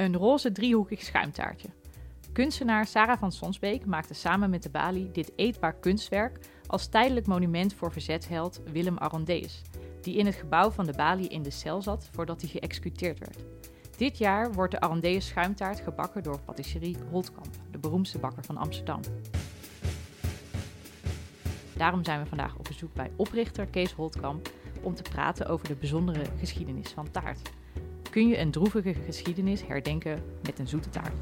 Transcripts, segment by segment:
Een roze driehoekig schuimtaartje. Kunstenaar Sarah van Sonsbeek maakte samen met de Bali dit eetbaar kunstwerk als tijdelijk monument voor verzetsheld Willem Arondeus, die in het gebouw van de Bali in de cel zat voordat hij geëxecuteerd werd. Dit jaar wordt de Arondeus schuimtaart gebakken door patisserie Holtkamp, de beroemdste bakker van Amsterdam. Daarom zijn we vandaag op bezoek bij oprichter Kees Holtkamp om te praten over de bijzondere geschiedenis van taart. Kun je een droevige geschiedenis herdenken met een zoete taart?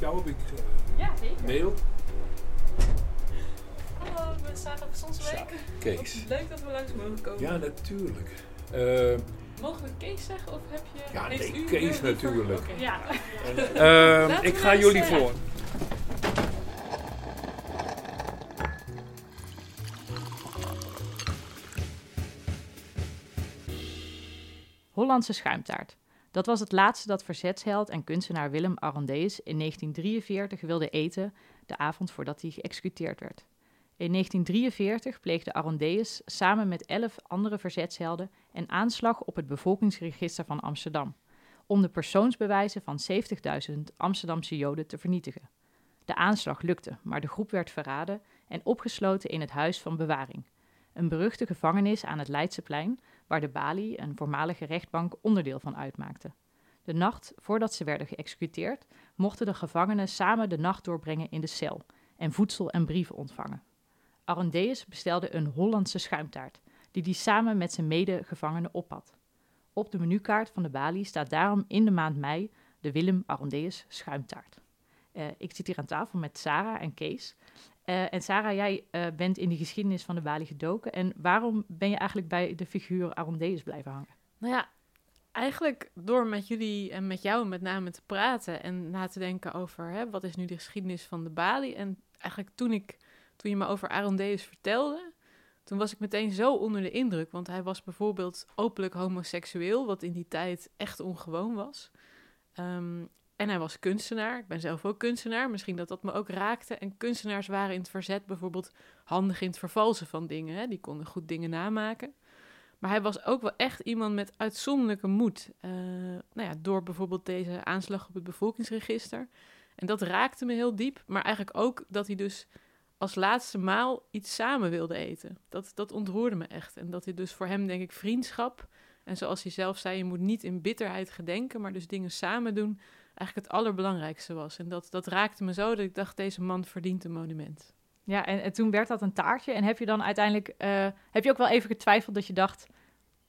Jou heb ik Ja, zeker. mail. Hallo, ben Sarah van Sonsweek. Kees. Leuk dat we langs mogen komen. Ja, natuurlijk. Eh, Mogen we Kees zeggen of heb je... Ja, nee, u Kees natuurlijk. Ja. eh, Laten ik ga jullie zeggen. voor. Hollandse schuimtaart. Dat was het laatste dat verzetsheld en kunstenaar Willem Arondeus in 1943 wilde eten, de avond voordat hij geëxecuteerd werd. In 1943 pleegde Arondeus samen met elf andere verzetshelden een aanslag op het bevolkingsregister van Amsterdam, om de persoonsbewijzen van 70.000 Amsterdamse Joden te vernietigen. De aanslag lukte, maar de groep werd verraden en opgesloten in het Huis van Bewaring, een beruchte gevangenis aan het Leidseplein waar de Bali, een voormalige rechtbank, onderdeel van uitmaakte. De nacht voordat ze werden geëxecuteerd, mochten de gevangenen samen de nacht doorbrengen in de cel en voedsel en brieven ontvangen. Arendeus bestelde een Hollandse schuimtaart, die hij samen met zijn medegevangenen ophad. Op de menukaart van de Bali staat daarom in de maand mei de Willem Arendeus schuimtaart. Eh, ik zit hier aan tafel met Sarah en Kees. Eh, en Sarah, jij eh, bent in de geschiedenis van de Bali gedoken. En waarom ben je eigenlijk bij de figuur Arondeus blijven hangen? Nou ja, eigenlijk door met jullie en met jou met name te praten en na te denken over hè, wat is nu de geschiedenis van de Bali. En eigenlijk toen, ik, toen je me over Arondeus vertelde, toen was ik meteen zo onder de indruk. Want hij was bijvoorbeeld openlijk homoseksueel, wat in die tijd echt ongewoon was. Ehm, en hij was kunstenaar. Ik ben zelf ook kunstenaar. Misschien dat dat me ook raakte. En kunstenaars waren in het verzet bijvoorbeeld handig in het vervalsen van dingen. Hè? Die konden goed dingen namaken. Maar hij was ook wel echt iemand met uitzonderlijke moed. Eh, nou ja, door bijvoorbeeld deze aanslag op het bevolkingsregister. En dat raakte me heel diep. Maar eigenlijk ook dat hij dus als laatste maal iets samen wilde eten. Dat, dat ontroerde me echt. En dat hij dus voor hem, denk ik, vriendschap. En zoals hij zelf zei, je moet niet in bitterheid gedenken, maar dus dingen samen doen. Eigenlijk het allerbelangrijkste was. En dat, dat raakte me zo dat ik dacht, deze man verdient een monument. Ja, en, en toen werd dat een taartje. En heb je dan uiteindelijk, eh, heb je ook wel even getwijfeld dat je dacht,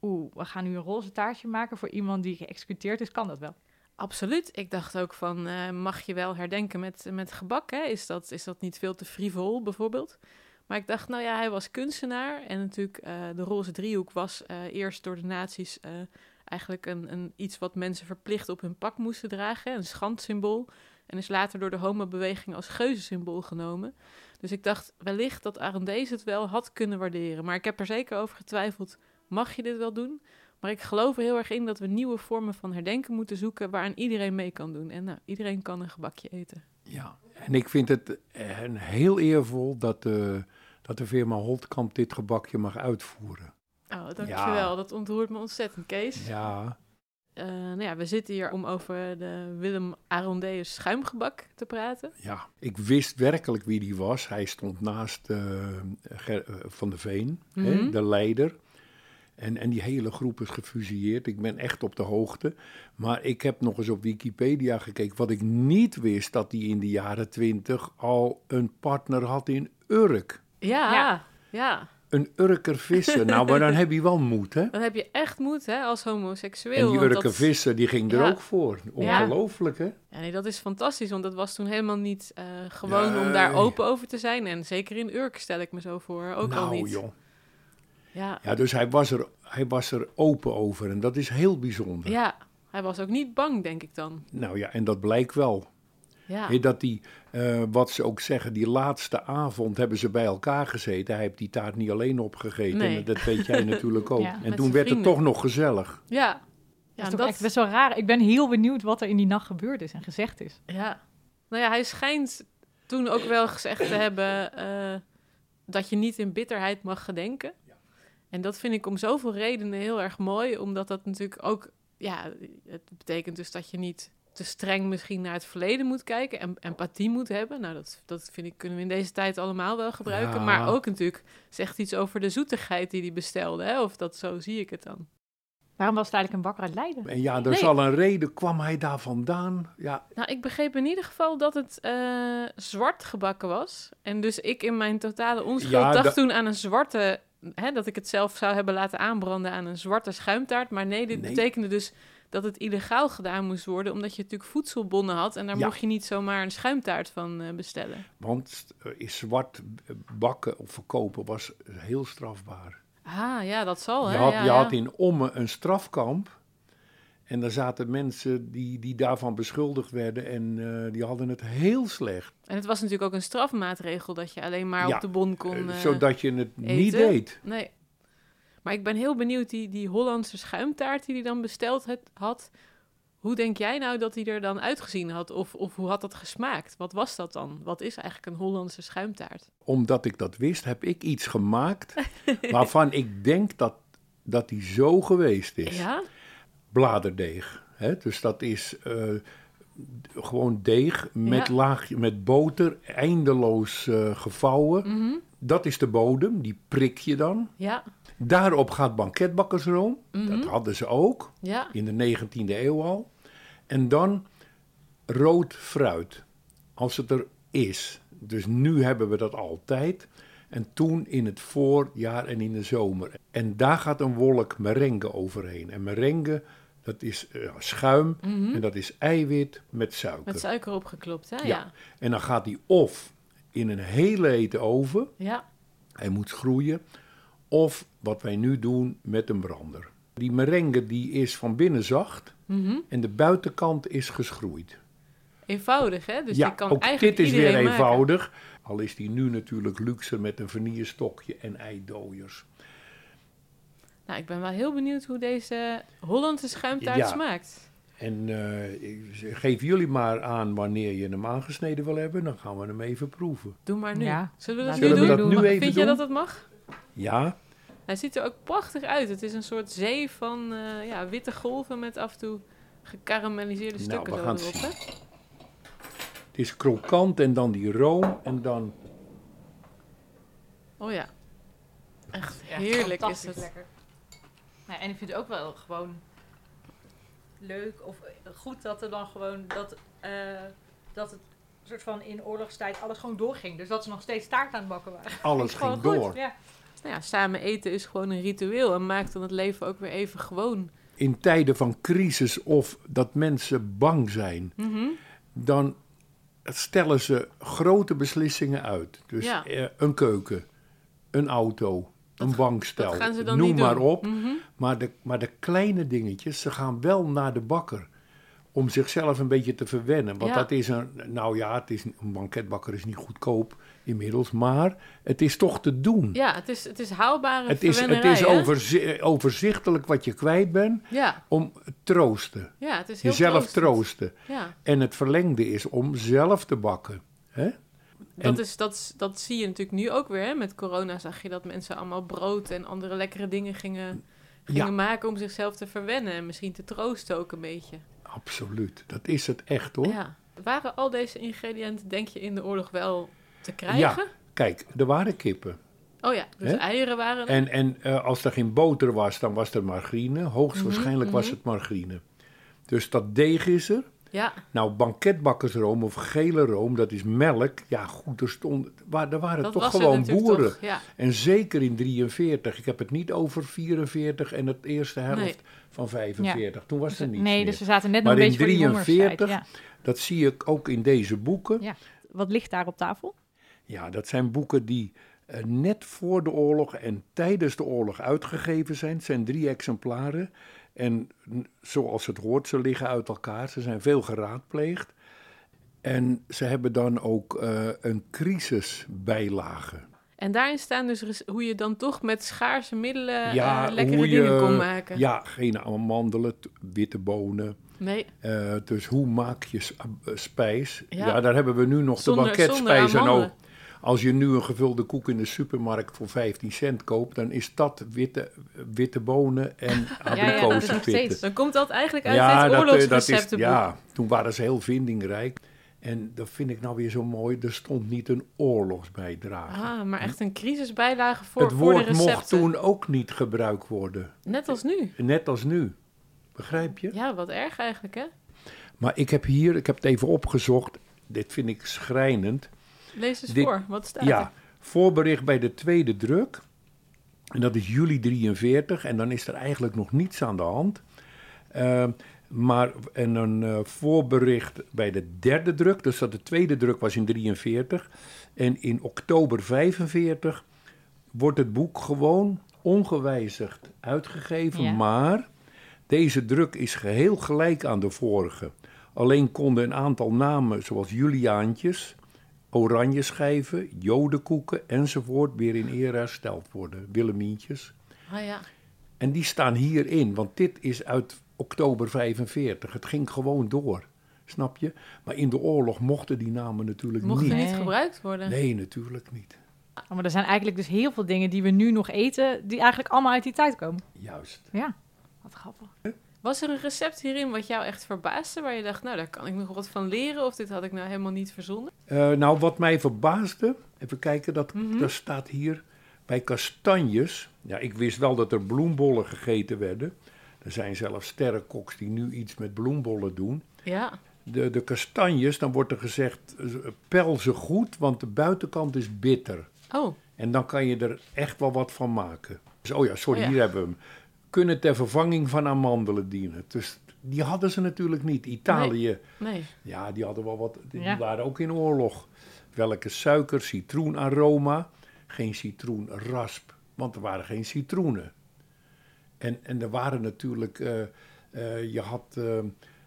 oeh, we gaan nu een roze taartje maken voor iemand die geëxecuteerd is, kan dat wel? Absoluut. Ik dacht ook van, eh, mag je wel herdenken met, met gebak? Hè? Is, dat, is dat niet veel te frivol bijvoorbeeld? Maar ik dacht, nou ja, hij was kunstenaar. En natuurlijk, eh, de roze driehoek was eh, eerst door de nazi's eigenlijk een, een, iets wat mensen verplicht op hun pak moesten dragen. Een schandsymbool. En is later door de homobeweging als geuzensymbool genomen. Dus ik dacht wellicht dat Arendees het wel had kunnen waarderen. Maar ik heb er zeker over getwijfeld, mag je dit wel doen? Maar ik geloof er heel erg in dat we nieuwe vormen van herdenken moeten zoeken... waaraan iedereen mee kan doen. En nou, iedereen kan een gebakje eten. Ja, en ik vind het eh, heel eervol dat de, dat de firma Holtkamp dit gebakje mag uitvoeren. Oh, dankjewel. Ja. Dat ontroert me ontzettend, Kees. Ja, Eh, nou ja, we zitten hier om over de Willem Arondeus schuimgebak te praten. ja, ik wist werkelijk wie die was. Hij stond naast eh, Van de Veen, hè, Mhm. de leider. En, en die hele groep is gefusilleerd. Ik ben echt op de hoogte. Maar ik heb nog eens op Wikipedia gekeken. Wat ik niet wist, dat hij in de jaren twintig al een partner had in Urk. Ja, Ja. ja. Een Urker visser. nou, maar dan heb je wel moed, hè? Dan heb je echt moed hè, als homoseksueel. En die Urker dat- visser, die ging er Ja. ook voor. Ongelooflijk, hè? Ja, nee, dat is fantastisch, want dat was toen helemaal niet eh, gewoon om daar open over te zijn. En zeker in Urk stel ik me zo voor, ook al nou, niet. joh. Ja. Ja, dus hij was, er, hij was er open over en dat is heel bijzonder. ja, hij was ook niet bang, denk ik dan. Nou ja, en dat blijkt wel. Ja, dat die, eh, wat ze ook zeggen, die laatste avond hebben ze bij elkaar gezeten. Hij heeft die taart niet alleen opgegeten. Nee. En dat weet jij natuurlijk ook. Ja, en toen werd het toch nog gezellig. ja. dat is toch echt best wel raar. Ik ben heel benieuwd wat er in die nacht gebeurd is en gezegd is. Ja. Nou ja, hij schijnt toen ook wel gezegd te hebben eh, dat je niet in bitterheid mag gedenken. En dat vind ik om zoveel redenen heel erg mooi, omdat dat natuurlijk ook, ja, het betekent dus dat je niet te streng misschien naar het verleden moet kijken en empathie moet hebben. Nou, dat, dat vind ik, kunnen we in deze tijd allemaal wel gebruiken. Ja. Maar ook natuurlijk zegt iets over de zoetigheid die hij bestelde, hè? of dat zo zie ik het dan. Waarom was het eigenlijk een bakker uit Leiden? En ja, er Nee. zal een reden, kwam hij daar vandaan? Ja, Nou, ik begreep in ieder geval dat het eh, zwart gebakken was. En dus ik in mijn totale onschuld Ja, dacht da- toen aan een zwarte... Hè, dat ik het zelf zou hebben laten aanbranden aan een zwarte schuimtaart. Maar nee, dit Nee. betekende dus dat het illegaal gedaan moest worden... omdat je natuurlijk voedselbonnen had... en daar Ja. mocht je niet zomaar een schuimtaart van eh, bestellen. want eh, is zwart bakken of verkopen was heel strafbaar. Ah, ja, dat zal, hè? Je had, ja, je ja. had in Ommen een strafkamp. En daar zaten mensen die, die daarvan beschuldigd werden. En eh, die hadden het heel slecht. En het was natuurlijk ook een strafmaatregel... dat je alleen maar Ja, op de bon kon... Eh, eh, zodat je het niet deed. Nee. Maar ik ben heel benieuwd, die, die Hollandse schuimtaart die hij dan besteld het- had. Hoe denk jij nou dat hij er dan uitgezien had? Of, of hoe had dat gesmaakt? Wat was dat dan? Wat is eigenlijk een Hollandse schuimtaart? Omdat ik dat wist, heb ik iets gemaakt. waarvan ik denk dat, dat die zo geweest is. Ja? Bladerdeeg. Hè? Dus dat is eh, gewoon deeg met, Ja. laagje, met boter, eindeloos eh, gevouwen. Mhm. Dat is de bodem, die prik je dan. Ja. Daarop gaat banketbakkersroom. Mhm. Dat hadden ze ook Ja. in de 19e eeuw al. En dan rood fruit, als het er is. Dus nu hebben we dat altijd. En toen in het voorjaar en in de zomer. En daar gaat een wolk merengue overheen. En merengue, dat is eh, schuim en dat is eiwit met suiker. Mhm. Met suiker opgeklopt, hè? Ja. Ja. En dan gaat die of in een hele hete oven. Ja. Hij moet groeien. Of wat wij nu doen met een brander. Die merengue die is van binnen zacht Mhm. en de buitenkant is geschroeid. Eenvoudig, hè? Dus ja, je kan ook eigenlijk dit is weer maken. eenvoudig. Al is die nu natuurlijk luxer met een vanillestokje en eidooiers. Nou, ik ben wel heel benieuwd hoe deze Hollandse schuimtaart Ja. smaakt. En eh, geef jullie maar aan wanneer je hem aangesneden wil hebben. Dan gaan we hem even proeven. Doe maar nu. Ja. Zullen we dat nu we doen? dat nu Ma- even Vind doen? je dat het mag? Ja, Hij ziet er ook prachtig uit. Het is een soort zee van eh, ja, witte golven met af en toe gekarameliseerde Nou, stukken we zo gaan erop. het Hè? het is krokant en dan die room en dan... Oh ja. Echt Ja, heerlijk is fantastisch het. lekker. Nou, en ik vind het ook wel gewoon leuk of eh, goed dat er dan gewoon dat, eh, dat het soort van in oorlogstijd alles gewoon doorging. Dus dat ze nog steeds taart aan het bakken waren. Alles ging goed, door. Ja. Nou ja, samen eten is gewoon een ritueel en maakt dan het leven ook weer even gewoon. In tijden van crisis of dat mensen bang zijn, Mhm. dan stellen ze grote beslissingen uit. Dus Ja. eh, een keuken, een auto, een bankstel, Dat gaan ze dan noem niet maar doen. op. Mhm. Maar de, maar de kleine dingetjes, ze gaan wel naar de bakker. Om zichzelf een beetje te verwennen. Want Ja. dat is een, nou ja, het is, een banketbakker is niet goedkoop inmiddels. Maar het is toch te doen. Ja, het is, het is haalbare het, is, het is overzi- overzichtelijk wat je kwijt bent Ja, om troosten. ja, het is heel Jezelf troostend. troosten. Ja, En het verlengde is om zelf te bakken. Hè? Dat, En- is, dat, is- dat zie je natuurlijk nu ook weer. Hè? Met corona zag je dat mensen allemaal brood en andere lekkere dingen gingen, gingen Ja. maken om zichzelf te verwennen. En misschien te troosten ook een beetje. Absoluut. Dat is het echt hoor. Ja. Waren al deze ingrediënten, denk je, in de oorlog wel te krijgen? Kijk, er waren kippen. Oh ja, dus eieren waren er. En, en eh, als er geen boter was, dan was er margarine. Hoogstwaarschijnlijk was mhm. het margarine. Dus dat deeg is er. Ja, Nou, banketbakkersroom of gele room, dat is melk. Ja, goed, er, stond, waar, er waren dat toch gewoon boeren. toch. Ja. En zeker in 43. Ik heb het niet over 44 en het eerste helft Nee. van 45. Toen was er niets nee, meer. dus we zaten net nog Maar een in beetje voor die 43 hongerstijd, Ja. Dat zie ik ook in deze boeken. Ja. Wat ligt daar op tafel? Ja, dat zijn boeken die eh, net voor de oorlog en tijdens de oorlog uitgegeven zijn. Het zijn drie exemplaren. En zoals het hoort, ze liggen uit elkaar. Ze zijn veel geraadpleegd. En ze hebben dan ook eh, een crisisbijlage. En daarin staan dus hoe je dan toch met schaarse middelen Ja, eh, lekkere je- dingen kon maken. Ja, geen amandelen, witte bonen. Nee, Eh, dus hoe maak je spijs? Ja. Ja. daar hebben we nu nog Zonder- de banketspijs en ook. Als je nu een gevulde koek in de supermarkt voor 15 cent koopt, dan is dat witte, witte bonen en ja, abrikozenpitten. steeds. dan komt dat eigenlijk uit Ja, dat, eh, oorlogsreceptenboek. ja, toen waren ze heel vindingrijk. En dat vind ik nou weer zo mooi. Er stond niet een oorlogsbijdrage. Ah, maar echt een crisisbijlage voor, het voor de woord recepten. mocht toen ook niet gebruikt worden. Net als nu. Net als nu. Begrijp je? Ja, wat erg eigenlijk, hè? Maar ik heb hier, ik heb het even opgezocht. Dit vind ik schrijnend. Lees eens Dit- voor, wat staat Ja, er? voorbericht bij de tweede druk. En dat is juli 43. En dan is er eigenlijk nog niets aan de hand. Ehm, maar en een eh, voorbericht bij de derde druk. Dus dat de tweede druk was in 43. En in oktober 45 wordt het boek gewoon ongewijzigd uitgegeven. Ja. Maar deze druk is geheel gelijk aan de vorige. Alleen konden een aantal namen, zoals Juliaantjes, Oranjeschijven, Jodenkoeken enzovoort, weer in ere hersteld worden. Willemientjes. Ah ja, En die staan hierin, want dit is uit oktober 45. Het ging gewoon door, snap je? Maar in de oorlog mochten die namen natuurlijk mochten niet. niet Nee. gebruikt worden. Nee, natuurlijk niet. Oh, maar er zijn eigenlijk dus heel veel dingen die we nu nog eten, die eigenlijk allemaal uit die tijd komen. Juist. Ja, wat grappig. Was er een recept hierin wat jou echt verbaasde, waar je dacht, nou, daar kan ik nog wat van leren, of dit had ik nou helemaal niet verzonnen? Eh, nou, wat mij verbaasde, even kijken, dat, Mhm. dat staat hier bij kastanjes. Ja, ik wist wel dat er bloembollen gegeten werden. Er zijn zelfs sterrenkoks die nu iets met bloembollen doen. Ja, De, de kastanjes, dan wordt er gezegd, eh, pel ze goed, want de buitenkant is bitter. oh, En dan kan je er echt wel wat van maken. Dus, oh ja, sorry, Oh ja. hier hebben we hem. Kunnen ter vervanging van amandelen dienen. Dus die hadden ze natuurlijk niet. Italië, nee. ja, die hadden wel wat. Die Ja. waren ook in oorlog. Welke suiker, citroenaroma, geen citroenrasp, want er waren geen citroenen. En, en er waren natuurlijk, eh, eh, je had ehm,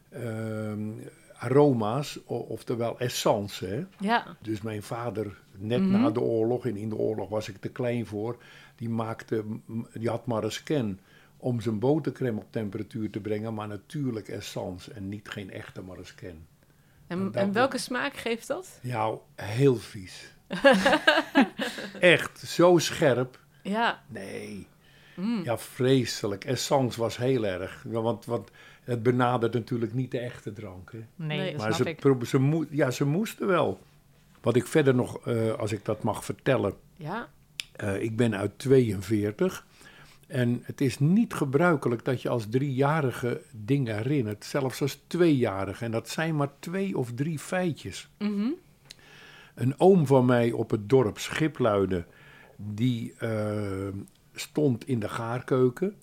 ehm, aroma's, oftewel essence. Hè? Ja, Dus mijn vader, net Mhm. na de oorlog, en in de oorlog was ik te klein voor, die, maakte, die had scan om zijn botercrème op temperatuur te brengen, maar natuurlijk essence en niet geen echte scan. en, en welke smaak geeft dat? Ja, heel vies. Echt, zo scherp. Ja, Nee, mm. ja, vreselijk. Essence was heel erg, Ja, want, want het benadert natuurlijk niet de echte drank. Hè. Nee, Maar snap ze, ik. ze, ja, ze moesten wel. Wat ik verder nog, eh, als ik dat mag vertellen, ja, Eh, ik ben uit 42. En het is niet gebruikelijk dat je als driejarige dingen herinnert. Zelfs als tweejarige. En dat zijn maar twee of drie feitjes. mhm. Een oom van mij op het dorp Schipluiden. Die eh, stond in de gaarkeuken.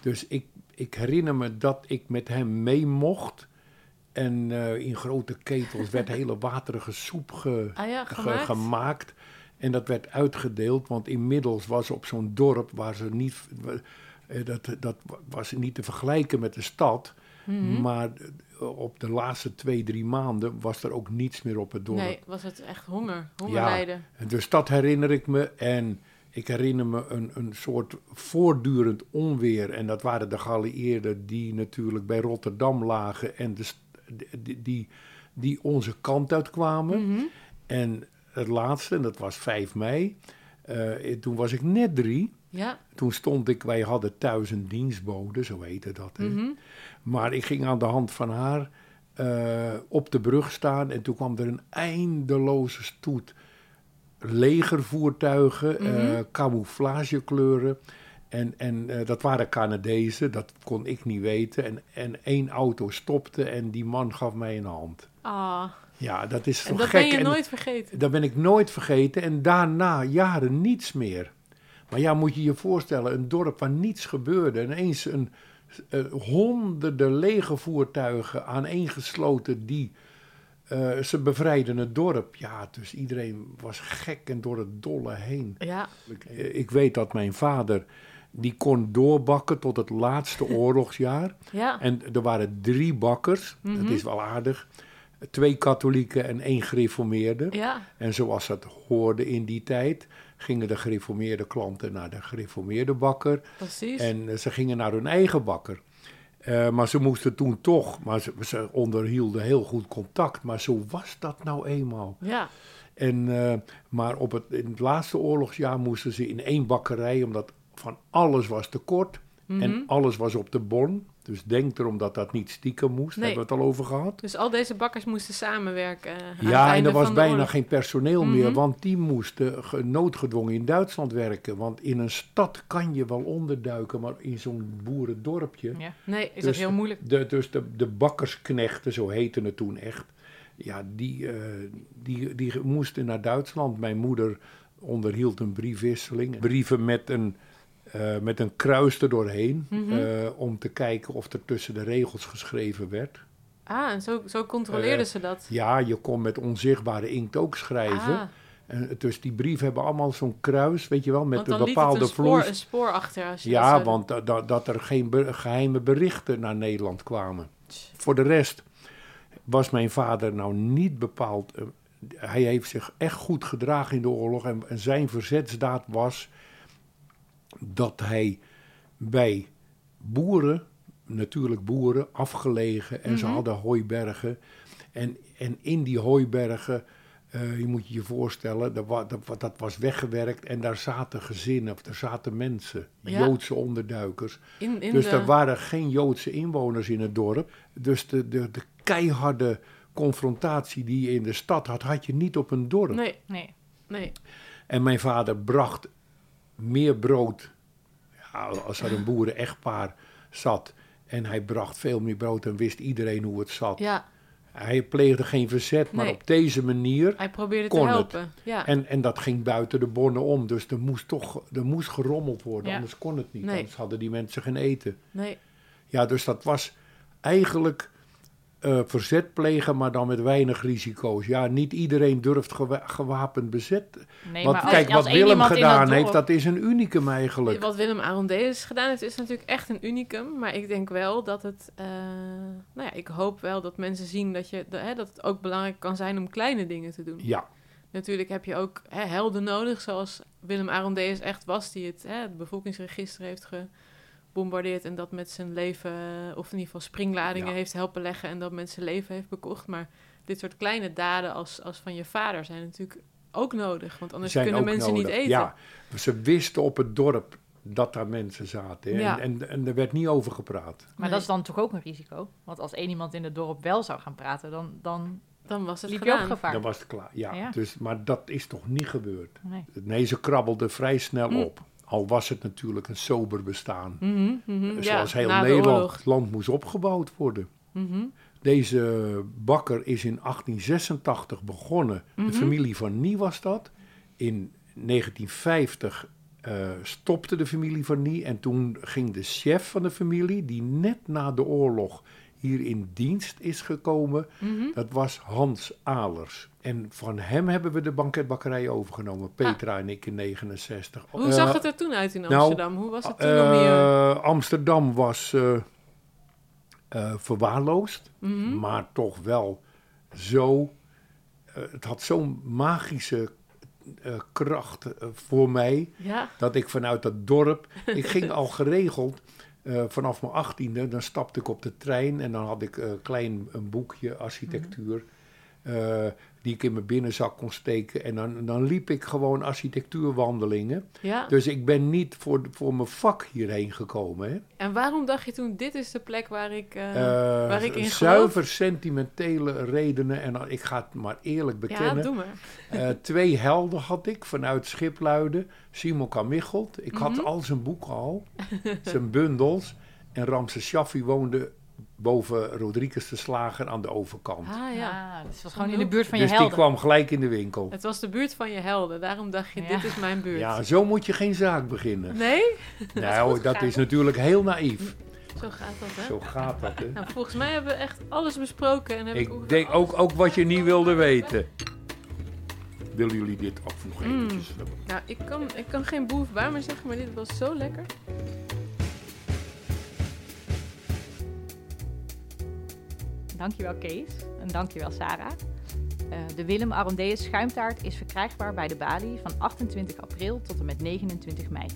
Dus ik, ik herinner me dat ik met hem mee mocht. En eh, in grote ketels werd hele waterige soep ge, ah ja, ge- gemaakt. En dat werd uitgedeeld, want inmiddels was op zo'n dorp waar ze niet. eh, Dat, dat was niet te vergelijken met de stad. Mhm. Maar eh, op de laatste twee, drie maanden was er ook niets meer op het dorp. Nee, was het echt honger, hongerlijden. En dus dat herinner ik me. En ik herinner me een, een soort voortdurend onweer. En dat waren de geallieerden die natuurlijk bij Rotterdam lagen. En de, die, die, die onze kant uitkwamen. Mhm. En het laatste, en dat was 5 mei. eh, toen was ik net drie. Ja, Toen stond ik, wij hadden thuis een dienstbode, zo heette dat. Mhm. Maar ik ging aan de hand van haar eh, op de brug staan en toen kwam er een eindeloze stoet legervoertuigen, Mhm. camouflagekleuren. En, en dat waren Canadezen, dat kon ik niet weten. En, en één auto stopte en die man gaf mij een hand. Ah, Ja, dat is zo en dat gek. ben je En nooit vergeten. dat ben ik nooit vergeten. En daarna jaren niets meer. Maar ja, moet je je voorstellen, een dorp waar niets gebeurde. En ineens een, honderden lege voertuigen aaneengesloten die... eh, ze bevrijden het dorp. Ja, dus iedereen was gek en door het dolle heen. Ja, Eh, Ik weet dat mijn vader, die kon doorbakken tot het laatste oorlogsjaar. ja. En er waren drie bakkers, Mhm. dat is wel aardig. Twee katholieken en één gereformeerde. Ja, En zoals dat hoorde in die tijd, gingen de gereformeerde klanten naar de gereformeerde bakker. Precies. En eh, ze gingen naar hun eigen bakker. Eh, maar ze moesten toen toch, maar ze, ze onderhielden heel goed contact. Maar zo was dat nou eenmaal. ja, En, eh, maar op het, in het laatste oorlogsjaar moesten ze in één bakkerij, omdat van alles was tekort. Mhm. En alles was op de bon. Dus denk erom dat dat niet stiekem moest. Nee. Hebben we het al over gehad? Dus al deze bakkers moesten samenwerken. aan het Ja, en er was bijna geen personeel meer, Mhm. want die moesten ge- noodgedwongen in Duitsland werken. Want in een stad kan je wel onderduiken, maar in zo'n boerendorpje. Ja. Nee, is dat Dus heel moeilijk. De, dus de, de bakkersknechten, zo heette het toen echt, ja, die, eh, die, die moesten naar Duitsland. Mijn moeder onderhield een briefwisseling. Brieven met een, eh, met een kruis er doorheen, Mhm. eh, om te kijken of er tussen de regels geschreven werd. Ah, en zo, zo controleerden Eh, ze dat. Ja, je kon met onzichtbare inkt ook schrijven. Ah, En, dus die brieven hebben allemaal zo'n kruis, weet je wel, met een bepaalde het een spoor, vloes. een spoor achter. Als je Ja, dat want da- da- dat er geen be- geheime berichten naar Nederland kwamen. Voor de rest was mijn vader nou niet bepaald. hij heeft zich echt goed gedragen in de oorlog. En, en zijn verzetsdaad was dat hij bij boeren, natuurlijk boeren, afgelegen. En ze Mhm. hadden hooibergen. En, en in die hooibergen, eh, je moet je je voorstellen, dat, wa- dat, wa- dat was weggewerkt. En daar zaten gezinnen, of daar zaten mensen, Ja. Joodse onderduikers. in, in Dus de... er waren geen Joodse inwoners in het dorp. Dus de, de, de keiharde confrontatie die je in de stad had, had je niet op een dorp. Nee, Nee. nee. En mijn vader bracht meer brood. Ja, als er een boeren-echtpaar zat en hij bracht veel meer brood, dan wist iedereen hoe het zat. Ja, Hij pleegde geen verzet, maar Nee. op deze manier. hij probeerde Kon te het. helpen. Ja. En, en dat ging buiten de bonnen om. Dus er moest toch er moest gerommeld worden, Ja. anders kon het niet. Nee. Anders hadden die mensen geen eten. nee. Ja, dus dat was eigenlijk eh, verzet plegen, maar dan met weinig risico's. Ja, niet iedereen durft gewa- gewapend bezet. Nee, Want als, kijk, als wat Willem gedaan dat heeft, dat is een unicum eigenlijk. Wat Willem Arondeus gedaan heeft, is natuurlijk echt een unicum. Maar ik denk wel dat het... eh, nou ja, ik hoop wel dat mensen zien dat, je, dat, hè, dat het ook belangrijk kan zijn om kleine dingen te doen. Ja, Natuurlijk heb je ook hè, helden nodig, zoals Willem Arondeus echt was, die het, hè, het bevolkingsregister heeft gebombardeerd en dat met zijn leven, of in ieder geval springladingen Ja. heeft helpen leggen en dat met zijn leven heeft bekocht. Maar dit soort kleine daden als, als van je vader zijn natuurlijk ook nodig, want anders zijn kunnen mensen nodig. niet eten. Ja, ze wisten op het dorp dat daar mensen zaten. Ja. En, en, en er werd niet over gepraat. Maar Nee. dat is dan toch ook een risico? Want als één iemand in het dorp wel zou gaan praten, dan, dan Dan was het liep je ook gedaan. gevaar. Dan was het klaar. Ja, Ja. Dus, maar dat is toch niet gebeurd. Nee. Nee, ze krabbelden vrij snel Hm. op. Al was het natuurlijk een sober bestaan. Mhm, mhm, ja, Zoals heel Nederland. Het land moest opgebouwd worden. Mhm, Deze bakker is in 1886 begonnen. De familie van Nie was dat. In 1950 eh, stopte de familie van Nie. En toen ging de chef van de familie, die net na de oorlog hier in dienst is gekomen, mhm. dat was Hans Alers. En van hem hebben we de banketbakkerij overgenomen, Petra en ik in 69. Hoe Eh, zag het er toen uit in nou, Amsterdam? Hoe was het toen eh, om hier... Amsterdam was eh, eh, verwaarloosd Mhm. maar toch wel zo. eh, het had zo'n magische eh, kracht eh, voor mij. Ja, Dat ik vanuit dat dorp. ik ging al geregeld. Eh, vanaf mijn achttiende, dan stapte ik op de trein en dan had ik een klein een boekje architectuur. eh, die ik in mijn binnenzak kon steken. En dan, dan liep ik gewoon architectuurwandelingen. ja. Dus ik ben niet voor, voor mijn vak hierheen gekomen. Hè. En waarom dacht je toen, dit is de plek waar ik... eh, Eh, waar ik in zuiver sentimentele redenen. En ik ga het maar eerlijk ja, bekennen. doe maar. Eh, twee helden had ik vanuit Schipluiden. Simon Kamichelt. Ik had Mhm. al zijn boeken al. zijn bundels. En Ramses Shaffi woonde boven Rodriguez de Slager aan de overkant. Ah ja. Ah, dus het was gewoon in de buurt van je dus die helden. kwam gelijk in de winkel. Het was de buurt van je helden. Daarom dacht je, Ja. dit is mijn buurt. Ja, zo moet je geen zaak beginnen. Nee? nou, dat is natuurlijk heel naïef. Zo gaat dat, hè? Zo gaat dat, hè. Nou, volgens mij hebben we echt alles besproken. En heb ik, Ik denk ook, ook wat je niet wilde weten. Willen jullie dit ook nog Mm. eventjes? Nou, ik kan, ik kan geen boef bij me zeggen, maar dit was zo lekker. Dankjewel Kees en dankjewel Sarah. Uh, de Willem Arondeus schuimtaart is verkrijgbaar bij de Bali van 28 april tot en met 29 mei.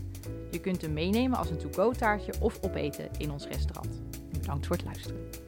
Je kunt hem meenemen als een to-go taartje of opeten in ons restaurant. Bedankt voor het luisteren.